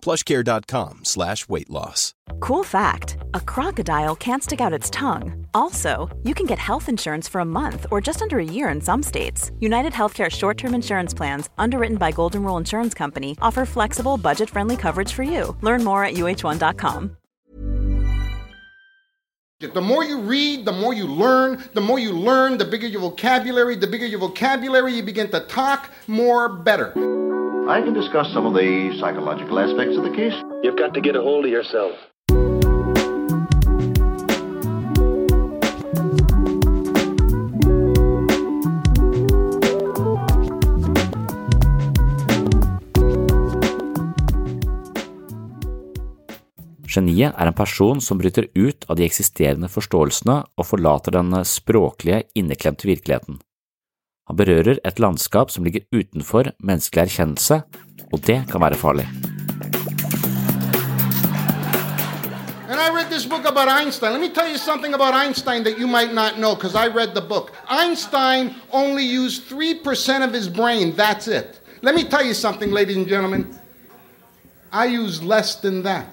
plushcare.com slash weight loss. Cool fact a crocodile can't stick out its tongue. Also, you can get health insurance for a month or just under a year in some states. United Healthcare short term insurance plans, underwritten by Golden Rule Insurance Company, offer flexible, budget friendly coverage for you. Learn more at uh1.com. The more you read, the more you learn. The more you learn, the bigger your vocabulary. The bigger your vocabulary, you begin to talk more better. I can discuss some of the psychological aspects of the case. You've got to get a hold of yourself. Geniet er en person som bryter ut av de eksisterende forståelsene og forlater den språklige, inneklemte virkeligheten. Han berører et landskap som ligger utenfor menneskelig erkjennelse, og det kan være farlig. And I read this book about Einstein. Let me tell you something about Einstein that you might not know because I read the book. Einstein only used 3% of his brain. That's it. Let me tell you something, ladies and gentlemen. I use less than that.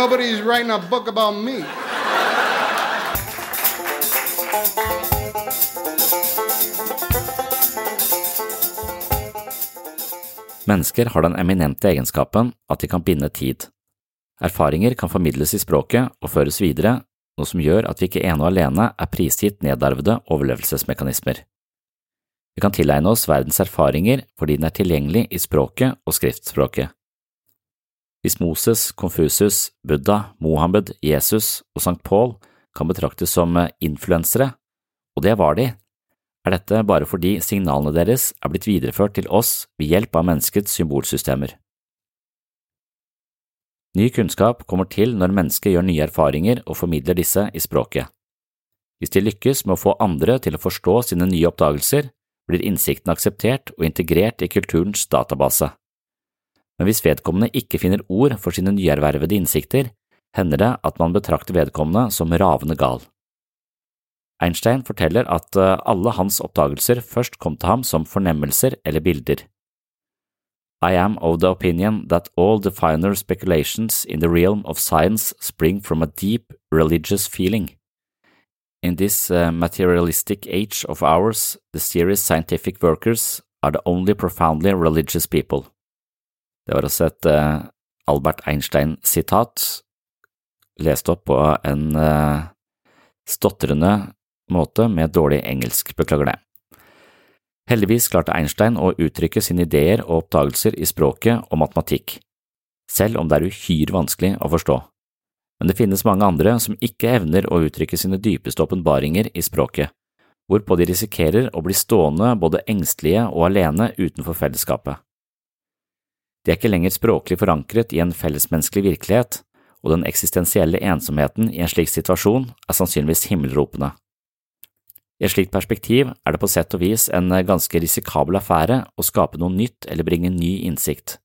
Nobody's writing a book about me. Mennesker har den eminente egenskapen at de kan binde tid. Erfaringer kan formidles i språket og føres videre, noe som gjør at vi ikke ene og alene er prisgitt nedarvede overlevelsesmekanismer. Vi kan tilegne oss verdens erfaringer fordi den er tilgjengelig i språket og skriftspråket. Hvis Moses, Konfusus, Buddha, Mohammed, Jesus og St. Paul kan betraktes som influensere, og det var de, er dette bare fordi signalene deres er blitt videreført til oss ved hjelp av menneskets symbolsystemer. Ny kunnskap kommer til når mennesket gjør nye erfaringer og formidler disse i språket. Hvis de lykkes med å få andre til å forstå sine nye oppdagelser, blir innsikten akseptert og integrert i kulturens database. Men hvis vedkommende ikke finner ord for sine nyervervede innsikter, hender det at man betrakter vedkommende som ravende gal. Einstein forteller at eh, alle hans oppdagelser først kom til ham som fornemmelser eller bilder. I am of the opinion that all the finer speculations in the realm of science spring from a deep religious feeling. In this uh, materialistic age of ours, the serious scientific workers are the only profoundly religious people. Det var også et uh, Albert Einstein-sitat, lest opp på en uh, stotrende måte med dårlig engelsk, beklager det. Heldigvis klarte Einstein å uttrykke sine ideer og oppdagelser i språket og matematikk, selv om det er uhyre vanskelig å forstå. Men det finnes mange andre som ikke evner å uttrykke sine dypeste åpenbaringer i språket, hvorpå de risikerer å bli stående både engstelige og alene utenfor fellesskapet. De er ikke lenger språklig forankret i en fellesmenneskelig virkelighet, og den eksistensielle ensomheten i en slik situasjon er sannsynligvis himmelropende. I et slikt perspektiv er det på sett og vis en ganske risikabel affære å skape noe nytt eller bringe ny innsikt.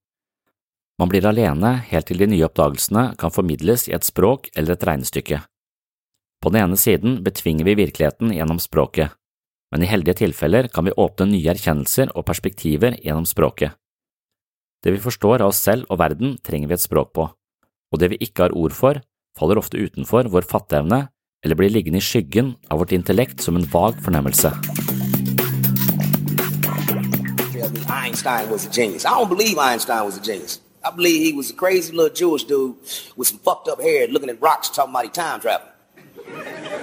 Man blir alene helt til de nye oppdagelsene kan formidles i et språk eller et regnestykke. På den ene siden betvinger vi virkeligheten gjennom språket, men i heldige tilfeller kan vi åpne nye erkjennelser og perspektiver gjennom språket. Det vi forstår av oss selv og verden, trenger vi et språk på, og det vi ikke har ord for, faller ofte utenfor vår fatteevne eller blir liggende i skyggen av vårt intellekt som en vag fornemmelse. Einstein was a genius. I don't believe Einstein was a genius. I believe he was a crazy little Jewish dude with some fucked up hair looking at rocks talking about he time traveling.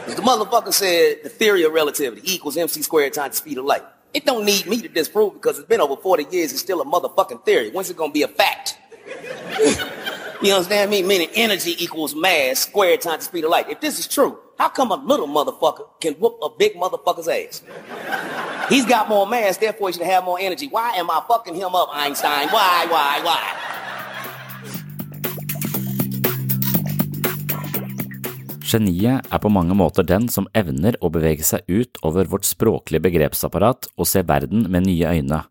The motherfucker said the theory of relativity equals mc squared times the speed of light. It don't need me to disprove because it's been over 40 years. It's still a motherfucking theory. When's it gonna be a fact? you understand me? Meaning energy equals mass squared times the speed of light. If this is true, how come a little motherfucker can whoop a big motherfucker's ass? He's got more mass, therefore he should have more energy. Why am I fucking him up, Einstein? Why, why, why? Geniet er på mange måter den som evner å bevege seg ut over vårt språklige begrepsapparat og se verden med nye øyne,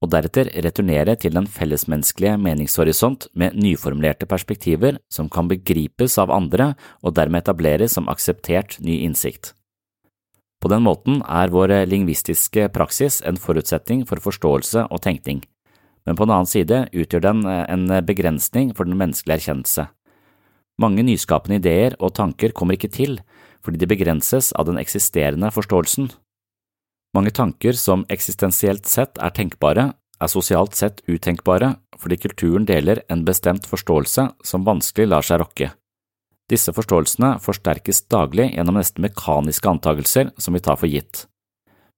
og deretter returnere til den fellesmenneskelige meningshorisont med nyformulerte perspektiver som kan begripes av andre og dermed etableres som akseptert ny innsikt. På den måten er vår lingvistiske praksis en forutsetning for forståelse og tenkning, men på den annen side utgjør den en begrensning for den menneskelige erkjennelse. Mange nyskapende ideer og tanker kommer ikke til fordi de begrenses av den eksisterende forståelsen. Mange tanker som eksistensielt sett er tenkbare, er sosialt sett utenkbare fordi kulturen deler en bestemt forståelse som vanskelig lar seg rokke. Disse forståelsene forsterkes daglig gjennom nesten mekaniske antagelser som vi tar for gitt.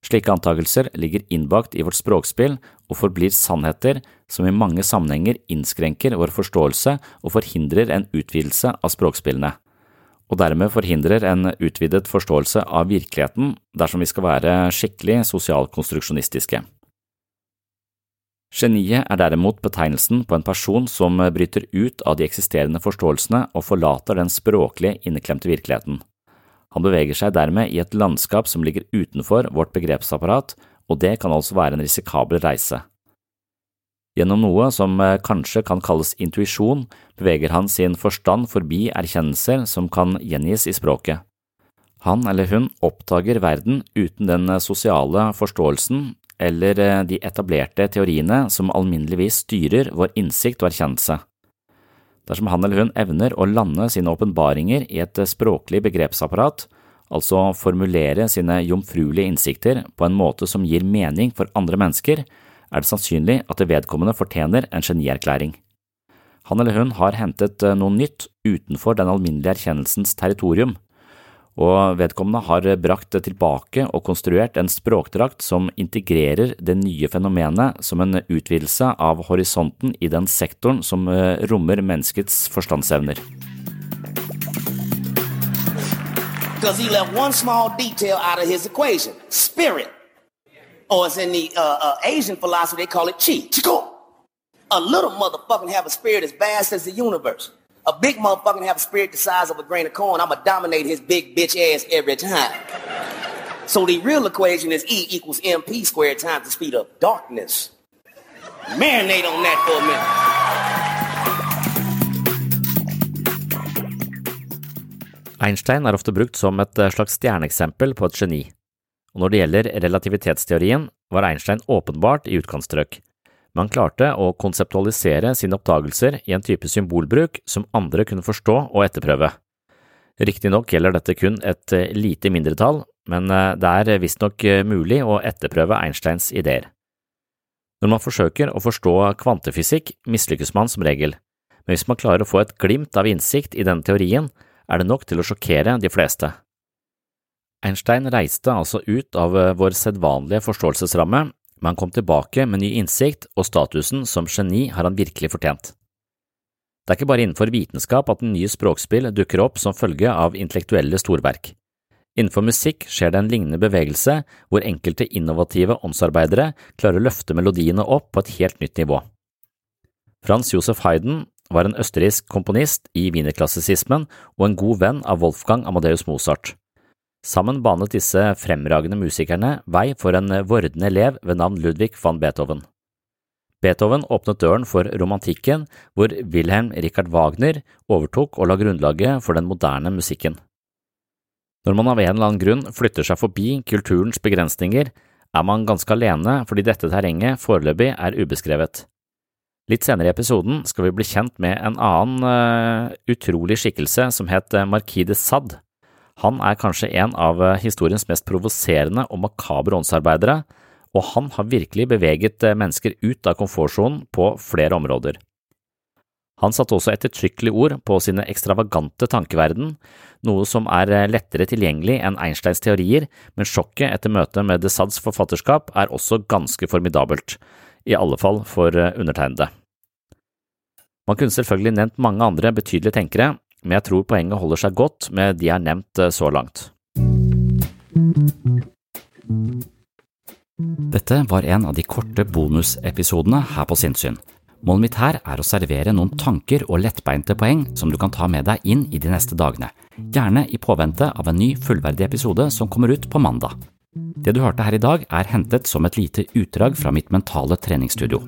Slike antakelser ligger innbakt i vårt språkspill og forblir sannheter som i mange sammenhenger innskrenker vår forståelse og forhindrer en utvidelse av språkspillene, og dermed forhindrer en utvidet forståelse av virkeligheten dersom vi skal være skikkelig sosialkonstruksjonistiske. Geniet er derimot betegnelsen på en person som bryter ut av de eksisterende forståelsene og forlater den språklige inneklemte virkeligheten. Han beveger seg dermed i et landskap som ligger utenfor vårt begrepsapparat, og det kan altså være en risikabel reise. Gjennom noe som eh, kanskje kan kalles intuisjon, beveger han sin forstand forbi erkjennelser som kan gjengis i språket. Han eller hun oppdager verden uten den eh, sosiale forståelsen eller eh, de etablerte teoriene som alminneligvis styrer vår innsikt og erkjennelse dersom han eller hun evner å lande sine åpenbaringer i et språklig begrepsapparat, altså formulere sine jomfruelige innsikter på en måte som gir mening for andre mennesker, er det sannsynlig at det vedkommende fortjener en genierklæring. Han eller hun har hentet noe nytt utenfor den alminnelige erkjennelsens territorium, og vedkommende har brakt tilbake og konstruert en språkdrakt som integrerer det nye fenomenet som en utvidelse av horisonten i den sektoren som eh, rommer menneskets forstandsevner. Because he left one small detail out of his equation spirit. Or as in the uh, uh, Asian philosophy, they call it chi. Chico. A little motherfucking have a spirit as vast as the universe. A big motherfucker have a spirit the size of a grain of corn, I'ma dominate his big bitch ass every time. So the real equation is E equals MP squared times the speed of darkness. Marinate on that for a minute. Einstein er ofte brukt som et eh, slags stjerneeksempel på et geni, og når det gjelder relativitetsteorien, var Einstein åpenbart i utkantstrøk, men han klarte å konseptualisere sine oppdagelser i en type symbolbruk som andre kunne forstå og etterprøve. Riktignok gjelder dette kun et eh, lite mindretall, men eh, det er visstnok eh, mulig å etterprøve Einsteins ideer. Når man forsøker å forstå kvantefysikk, mislykkes man som regel, men hvis man klarer å få et glimt av innsikt i denne teorien, er det nok til å sjokkere de fleste. Einstein reiste altså ut av vår sedvanlige forståelsesramme men han kom tilbake med ny innsikt, og statusen som geni har han virkelig fortjent. Det er ikke bare innenfor vitenskap at nye språkspill dukker opp som følge av intellektuelle storverk. Innenfor musikk skjer det en lignende bevegelse hvor enkelte innovative åndsarbeidere klarer å løfte melodiene opp på et helt nytt nivå. Frans Josef Hayden var en østerriksk komponist i wienerklassisismen og en god venn av Wolfgang Amadeus Mozart. Sammen banet disse fremragende musikerne vei for en vordende elev ved navn Ludvig van Beethoven. Beethoven åpnet døren for romantikken, hvor Wilhelm Richard Wagner overtok og la grunnlaget for den moderne musikken. Når man av en eller annen grunn flytter seg forbi kulturens begrensninger, er man ganske alene fordi dette terrenget foreløpig er ubeskrevet. Litt senere i episoden skal vi bli kjent med en annen uh, utrolig skikkelse som het Marquis de Sade, han er kanskje en av eh, historiens mest provoserende og makabre åndsarbeidere, og han har virkelig beveget eh, mennesker ut av komfortsonen på flere områder. Han satte også ettertrykkelig ord på sine ekstravagante tankeverden, noe som er eh, lettere tilgjengelig enn Einsteins teorier, men sjokket etter møtet med de Sads forfatterskap er også ganske formidabelt, i alle fall for undertegnede. Man kunne selvfølgelig nevnt mange andre betydelige tenkere, men jeg tror poenget holder seg godt med de jeg har nevnt eh, så langt. Dette var en av de korte bonusepisodene her på Sinnsyn. Målet mitt her er å servere noen tanker og lettbeinte poeng som du kan ta med deg inn i de neste dagene, gjerne i påvente av en ny fullverdig episode som kommer ut på mandag. Det du hørte her i dag er hentet som et lite utdrag fra mitt mentale treningsstudio.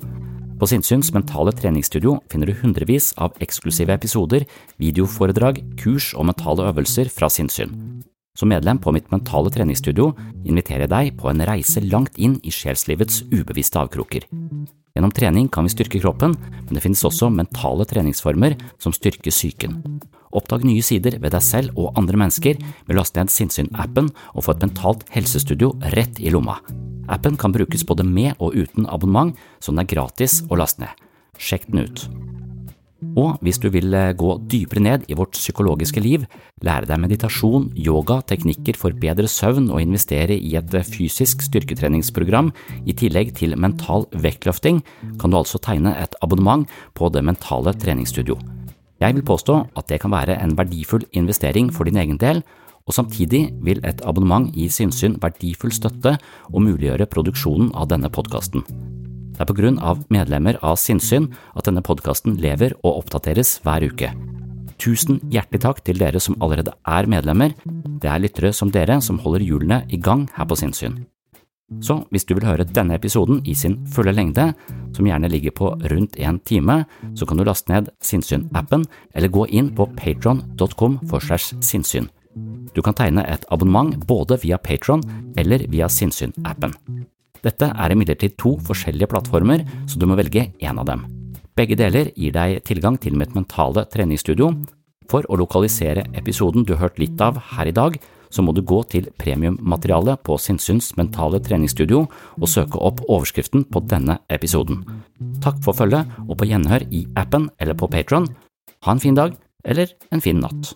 På Sinnsyns mentale treningsstudio finner du hundrevis av eksklusive episoder, videoforedrag, kurs og mentale øvelser fra sinnssyn. Som medlem på mitt mentale treningsstudio inviterer jeg deg på en reise langt inn i sjelslivets ubevisste avkroker. Gjennom trening kan vi styrke kroppen, men det finnes også mentale treningsformer som styrker psyken. Oppdag nye sider ved deg selv og andre mennesker med å laste ned Sinnsyn-appen og få et mentalt helsestudio rett i lomma. Appen kan brukes både med og uten abonnement, så den er gratis å laste ned. Sjekk den ut. Og hvis du vil eh, gå dypere ned i vårt psykologiske liv, lære deg meditasjon, yoga, teknikker for bedre søvn og investere i et eh, fysisk styrketreningsprogram i tillegg til mental vektløfting, kan du altså tegne et abonnement på Det mentale treningsstudio. Jeg vil påstå at det kan være en verdifull investering for din egen del, og samtidig vil et abonnement gi Sinnsyn verdifull støtte og muliggjøre produksjonen av denne podkasten. Det er på grunn av medlemmer av Sinnsyn at denne podkasten lever og oppdateres hver uke. Tusen hjertelig takk til dere som allerede er medlemmer. Det er lyttere som dere som holder hjulene i gang her på Sinnsyn. Så hvis du vil høre denne episoden i sin fulle lengde, som gjerne ligger på rundt en time, så kan du laste ned Sinnsyn-appen eller gå inn på patron.com for segs sinnssyn. Du kan tegne et abonnement både via Patron eller via Sinnsyn-appen. Dette er imidlertid to forskjellige plattformer, så du må velge én av dem. Begge deler gir deg tilgang til mitt mentale treningsstudio. For å lokalisere episoden du har hørt litt av her i dag, så må du gå til premiummaterialet på Sinnsyns mentale treningsstudio og søke opp overskriften på denne episoden. Takk for følget, og på gjenhør i appen eller på Patron. Ha en fin dag, eller en fin natt.